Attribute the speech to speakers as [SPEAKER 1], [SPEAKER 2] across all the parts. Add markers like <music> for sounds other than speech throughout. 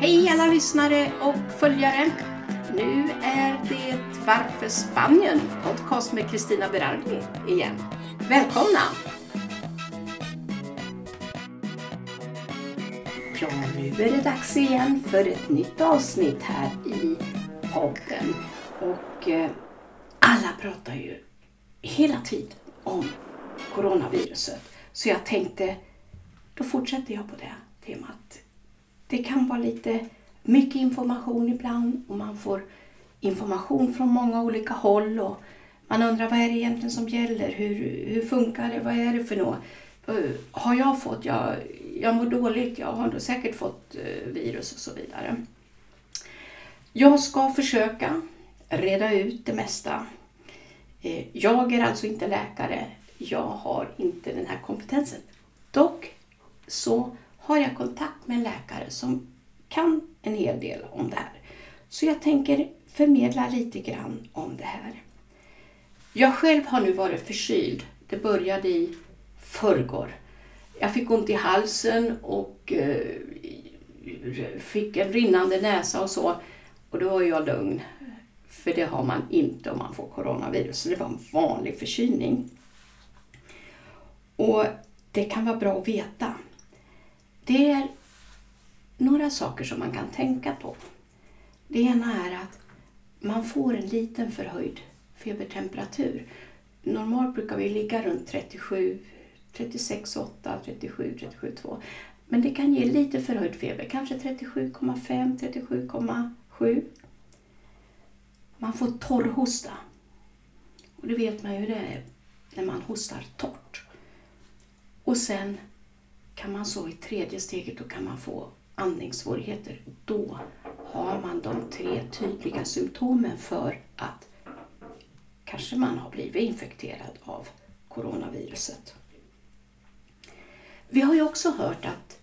[SPEAKER 1] Hej alla lyssnare och följare! Nu är det Varför Spanien? Podcast med Kristina Berardi igen. Välkomna! Ja, nu är det dags igen för ett nytt avsnitt här i podden. Och eh, alla pratar ju hela tiden om coronaviruset. Så jag tänkte, då fortsätter jag på det temat. Det kan vara lite mycket information ibland och man får information från många olika håll och man undrar vad är det egentligen som gäller? Hur, hur funkar det? Vad är det för något? Eh, har jag fått? Jag, jag mår dåligt. Jag har då säkert fått eh, virus och så vidare. Jag ska försöka reda ut det mesta. Eh, jag är alltså inte läkare. Jag har inte den här kompetensen. Dock så har jag kontakt med en läkare som kan en hel del om det här. Så jag tänker förmedla lite grann om det här. Jag själv har nu varit förkyld. Det började i förrgår. Jag fick ont i halsen och eh, fick en rinnande näsa och så. Och då var jag lugn. För det har man inte om man får coronavirus. Så det var en vanlig förkylning. Och det kan vara bra att veta. Det är några saker som man kan tänka på. Det ena är att man får en liten förhöjd febertemperatur. Normalt brukar vi ligga runt 37, 36, 8, 37, 37, 2. Men det kan ge lite förhöjd feber, kanske 37,5, 37,7. Man får torrhosta. Och det vet man ju det är när man hostar torrt. Och sen kan man så i tredje steget, då kan man få andningssvårigheter. Då har man de tre tydliga symptomen för att kanske man har blivit infekterad av coronaviruset. Vi har ju också hört att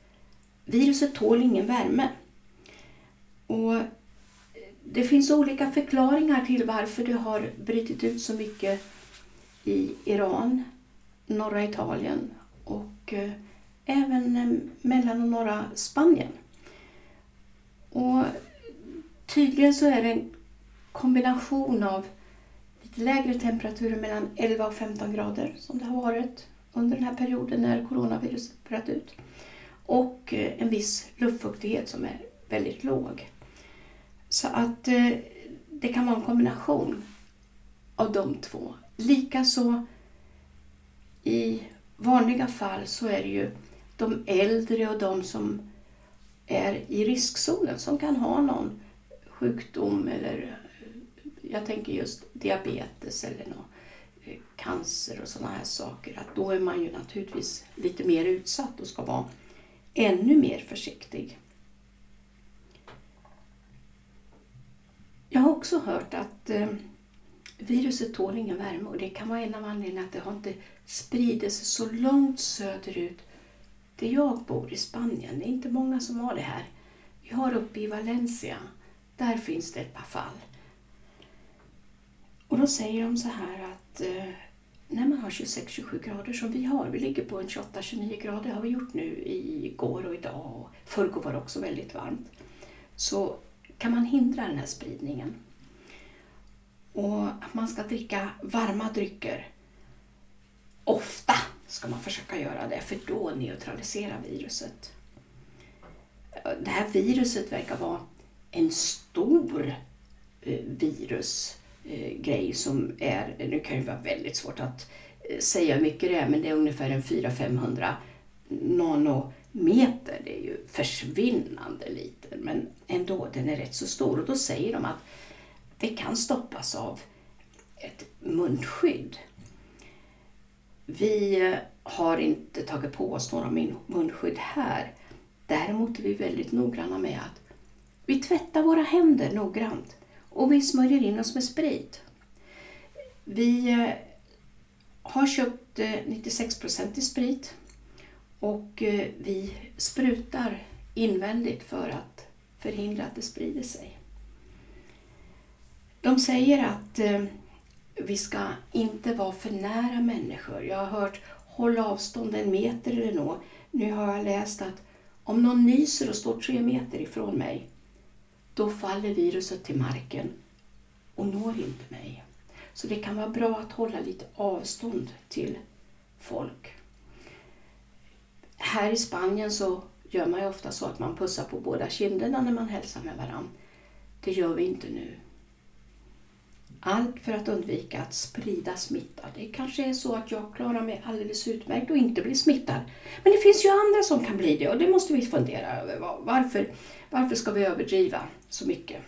[SPEAKER 1] viruset tål ingen värme. Och det finns olika förklaringar till varför det har brutit ut så mycket i Iran, norra Italien och eh, även eh, mellan och norra Spanien. Och tydligen så är det en kombination av lite lägre temperaturer mellan 11 och 15 grader som det har varit under den här perioden när coronaviruset bröt ut. Och eh, en viss luftfuktighet som är väldigt låg. Så att eh, det kan vara en kombination av de två. Likaså i vanliga fall så är det ju de äldre och de som är i riskzonen som kan ha någon sjukdom eller jag tänker just diabetes eller någon eh, cancer och sådana här saker. Att då är man ju naturligtvis lite mer utsatt och ska vara ännu mer försiktig. Jag har också hört att eh, viruset tål ingen värme och det kan vara en av anledningarna att det har inte spridit sig så långt söderut där jag bor i Spanien. Det är inte många som har det här. Vi har uppe i Valencia, där finns det ett par fall. Och då säger de så här att eh, när man har 26-27 grader som vi har, vi ligger på en 28-29 grader har vi gjort nu igår och idag och förrgår var det också väldigt varmt. Så kan man hindra den här spridningen. Och att man ska dricka varma drycker ofta ska man försöka göra det, för då neutraliserar viruset. Det här viruset verkar vara en stor eh, virusgrej eh, som är, nu kan det vara väldigt svårt att eh, säga hur mycket det är, men det är ungefär en 400-500 nanometer. Det är ju försvinnande lite, men ändå, den är rätt så stor. Och då säger de att det kan stoppas av ett munskydd. Vi har inte tagit på oss några munskydd här. Däremot är vi väldigt noggranna med att vi tvättar våra händer noggrant och vi smörjer in oss med sprit. Vi eh, har köpt eh, 96 i sprit och eh, vi sprutar invändigt för att förhindra att det sprider sig. De säger att vi ska inte vara för nära människor. Jag har hört håll avstånd en meter eller nå. Nu har jag läst att Om någon nyser och står tre meter ifrån mig, då faller viruset till marken och når inte mig. Så det kan vara bra att hålla lite avstånd till folk. Här i Spanien så gör man ju ofta så att man pussar på båda kinderna när man hälsar med varandra. Det gör vi inte nu. Allt för att undvika att sprida smitta. Det kanske är så att jag klarar mig alldeles utmärkt och inte blir smittad. Men det finns ju andra som kan bli det och det måste vi fundera över. Varför, varför ska vi överdriva så mycket?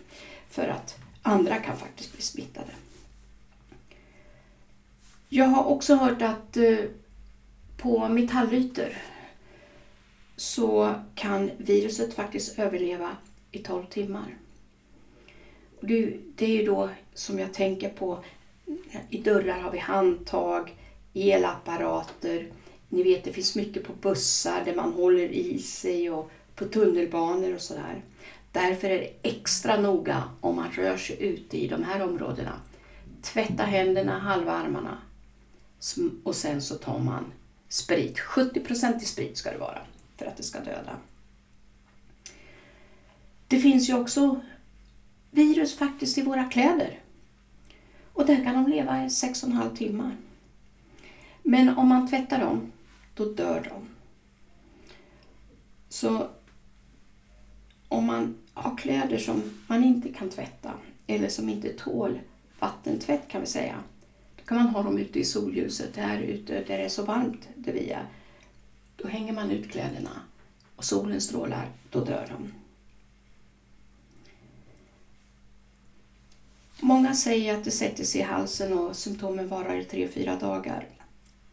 [SPEAKER 1] För att andra kan faktiskt bli smittade. Jag har också hört att eh, på metallytor så kan viruset faktiskt överleva i 12 timmar. Det är ju då som jag tänker på, eh, i dörrar har vi handtag, elapparater, ni vet det finns mycket på bussar där man håller i sig och på tunnelbanor och sådär. Därför är det extra noga om man rör sig ute i de här områdena. Tvätta händerna, halva armarna och sen så tar man sprit. 70% i sprit ska det vara för att det ska döda. Det finns ju också virus faktiskt i våra kläder. Och där kan de leva i 6,5 timmar. Men om man tvättar dem, då dör de. Så om man har kläder som man inte kan tvätta eller som inte tål vattentvätt kan vi säga. Då kan man ha dem ute i solljuset, här ute där det är så varmt där vi är. Då hänger man ut kläderna och solen strålar, då dör de. Många säger att det sätter sig i halsen och symptomen varar i tre, fyra dagar.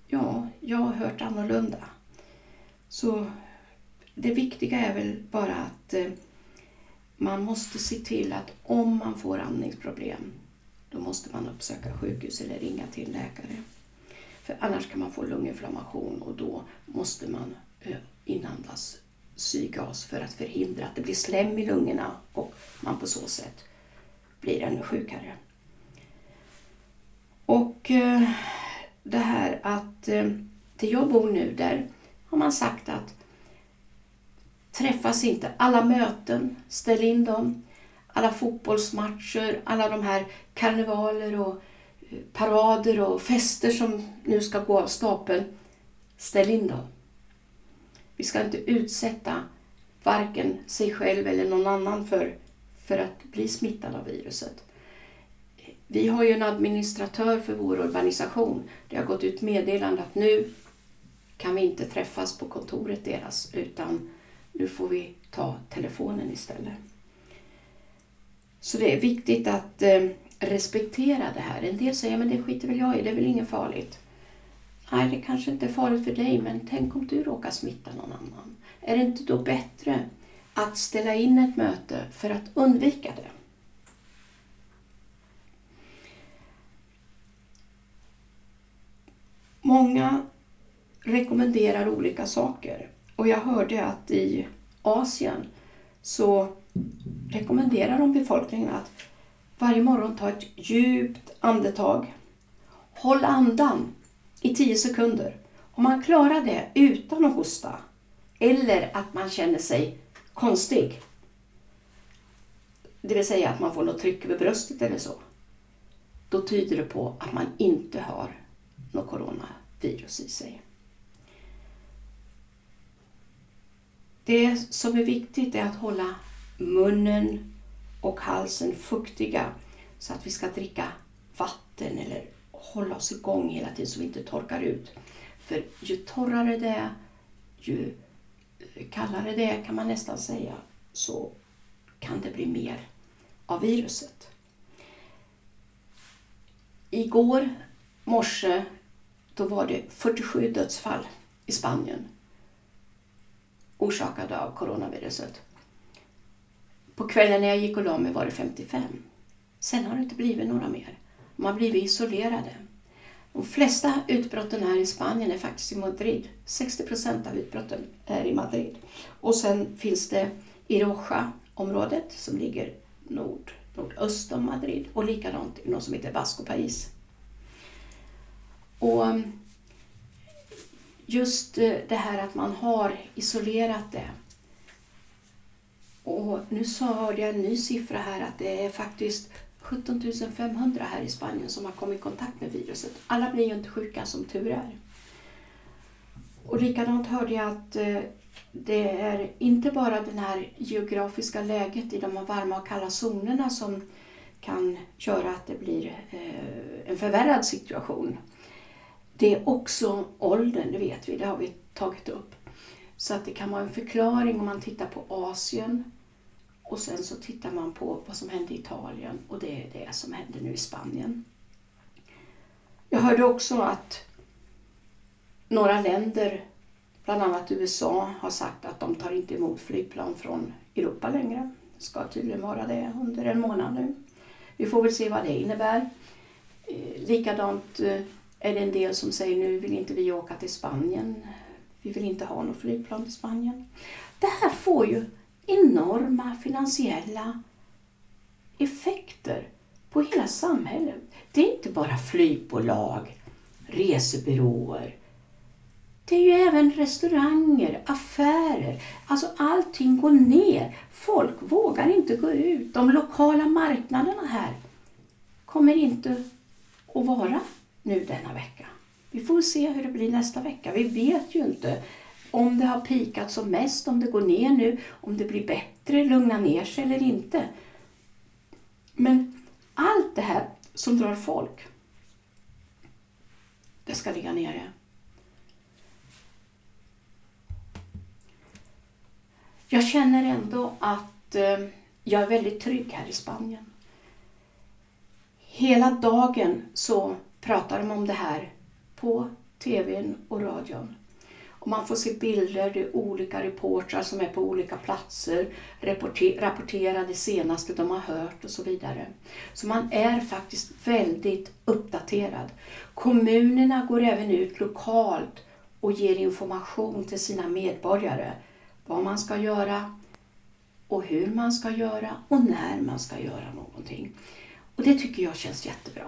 [SPEAKER 1] Ja, jag har hört annorlunda. Så det viktiga är väl bara att eh, man måste se till att om man får andningsproblem, då måste man uppsöka sjukhus eller ringa till läkare. För annars kan man få lunginflammation och då måste man eh, inandas syrgas för att förhindra att det blir slem i lungorna och man på så sätt blir ännu sjukare. Och eh, det här att eh, där jag bor nu, där har man sagt att träffas inte. Alla möten, ställ in dem. Alla fotbollsmatcher, alla de här karnevaler och eh, parader och fester som nu ska gå av stapeln. Ställ in dem. Vi ska inte utsätta varken sig själv eller någon annan för för att bli smittad av viruset. Vi har ju en administratör för vår organisation. Det har gått ut meddelande att nu kan vi inte träffas på kontoret deras utan nu får vi ta telefonen istället. Så det är viktigt att eh, respektera det här. En del säger men det skiter väl jag i, det är väl inget farligt. Nej, det kanske inte är farligt för dig, men tänk om du råkar smitta någon annan. Är det inte då bättre att ställa in ett möte för att undvika det. Många rekommenderar olika saker och jag hörde att i Asien så rekommenderar de befolkningen att varje morgon ta ett djupt andetag. Håll andan i 10 sekunder. Om man klarar det utan att hosta eller att man känner sig konstig. Det vill säga att man får något tryck över bröstet eller så. Då tyder det på att man inte har något coronavirus i sig. Det som är viktigt är att hålla munnen och halsen fuktiga så att vi ska dricka vatten eller hålla oss igång hela tiden så vi inte torkar ut. För ju torrare det är, ju kallare det är kan man nästan säga, så kan det bli mer av viruset. Igår morse då var det 47 dödsfall i Spanien orsakade av coronaviruset. På kvällen när jag gick och la mig var det 55. Sen har det inte blivit några mer. De har blivit isolerade. De flesta utbrotten här i Spanien är faktiskt i Madrid. 60 procent av utbrotten är i Madrid. Och sen finns det i Roja-området som ligger nord, nordöst om Madrid och likadant i något som heter Vasco Pais. Och um, just eh, det här att man har isolerat det Och nu så hörde jag en ny siffra här att det är faktiskt 17 500 här i Spanien som har kommit i kontakt med viruset. Alla blir ju inte sjuka som tur är. Och likadant hörde jag att eh, det är inte bara det här geografiska läget i de varma och kalla zonerna som kan göra att det blir eh, en förvärrad situation. Det är också åldern, det vet vi, det har vi tagit upp. Så att det kan vara en förklaring om man tittar på Asien och sen så tittar man på vad som hände i Italien och det är det som händer nu i Spanien. Jag hörde också att några länder, bland annat USA, har sagt att de tar inte emot flygplan från Europa längre. Det ska tydligen vara det under en månad nu. Vi får väl se vad det innebär. Eh, likadant eh, är det en del som säger nu vill inte vi åka till Spanien. Vi vill inte ha något flygplan till Spanien. Det här får ju enorma finansiella effekter på hela samhället. Det är inte bara flygbolag, resebyråer. Det är ju även restauranger, affärer. Alltså allting går ner. Folk vågar inte gå ut. De lokala marknaderna här kommer inte att vara nu denna vecka. Vi får se hur det blir nästa vecka. Vi vet ju inte om det har pikat som mest, om det går ner nu, om det blir bättre, lugna ner sig eller inte. Men allt det här som drar folk, det ska ligga nere. Jag känner ändå att eh, jag är väldigt trygg här i Spanien. Hela dagen så pratar de om det här på tvn och radion. Och man får se bilder, det är olika reportrar som är på olika platser, rapporterar det senaste de har hört och så vidare. Så man är faktiskt väldigt uppdaterad. Kommunerna går även ut lokalt och ger information till sina medborgare. Vad man ska göra och hur man ska göra och när man ska göra någonting. Och det tycker jag känns jättebra.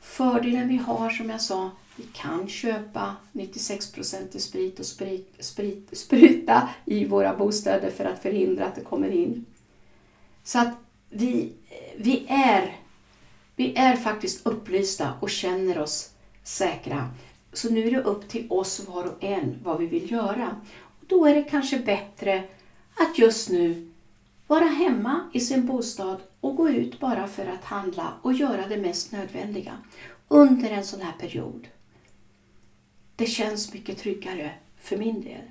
[SPEAKER 1] Fördelen vi har som jag sa, vi kan köpa 96% sprit och sprit, sprit, spruta i våra bostäder för att förhindra att det kommer in. Så att vi, vi, är, vi är faktiskt upplysta och känner oss säkra. Så nu är det upp till oss var och en vad vi vill göra. Och då är det kanske bättre att just nu vara hemma i sin bostad och gå ut bara för att handla och göra det mest nödvändiga under en sån här period. Det känns mycket tryggare för min del.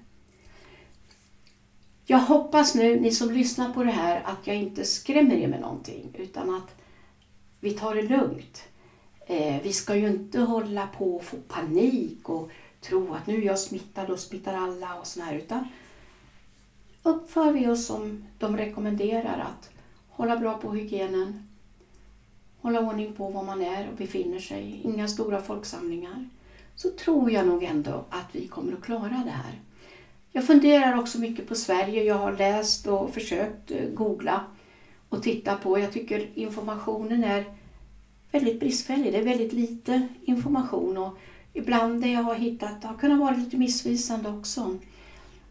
[SPEAKER 1] Jag hoppas nu, ni som lyssnar på det här, att jag inte skrämmer er med någonting utan att vi tar det lugnt. Eh, vi ska ju inte hålla på och få panik och tro att nu är jag smittad och smittar alla och sådär utan uppför vi oss som de rekommenderar att hålla bra på hygienen, hålla ordning på var man är och befinner sig, inga stora folksamlingar, så tror jag nog ändå att vi kommer att klara det här. Jag funderar också mycket på Sverige. Jag har läst och försökt eh, googla och titta på. Jag tycker informationen är väldigt bristfällig. Det är väldigt lite information och ibland det jag har hittat har kunnat vara lite missvisande också.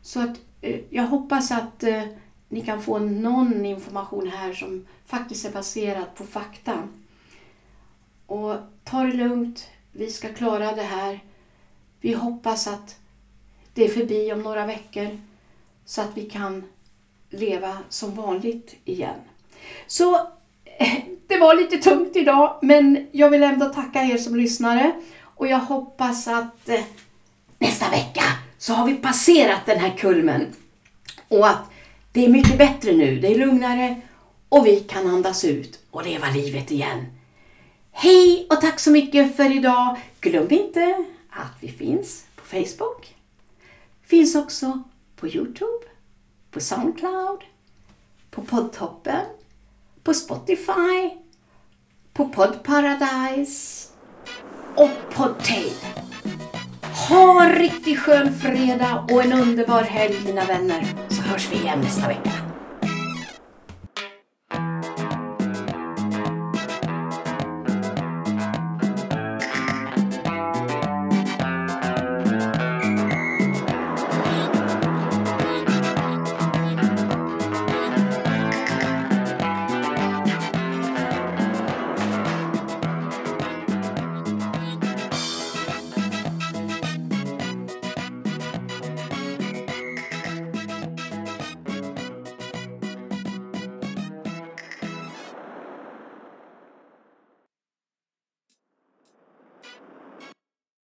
[SPEAKER 1] Så att eh, jag hoppas att eh, ni kan få någon information här som faktiskt är baserad på fakta. Och ta det lugnt, vi ska klara det här. Vi hoppas att det är förbi om några veckor så att vi kan leva som vanligt igen. Så <laughs> det var lite tungt idag men jag vill ändå tacka er som lyssnare och jag hoppas att eh, nästa vecka så har vi passerat den här kulmen och att det är mycket bättre nu, det är lugnare och vi kan andas ut och leva livet igen. Hej och tack så mycket för idag. Glöm inte att vi finns på Facebook. Finns också på Youtube, på Soundcloud, på Poddtoppen, på Spotify, på Podparadise och Podtail. Ha en riktigt skön fredag och en underbar helg mina vänner, så hörs vi igen nästa vecka.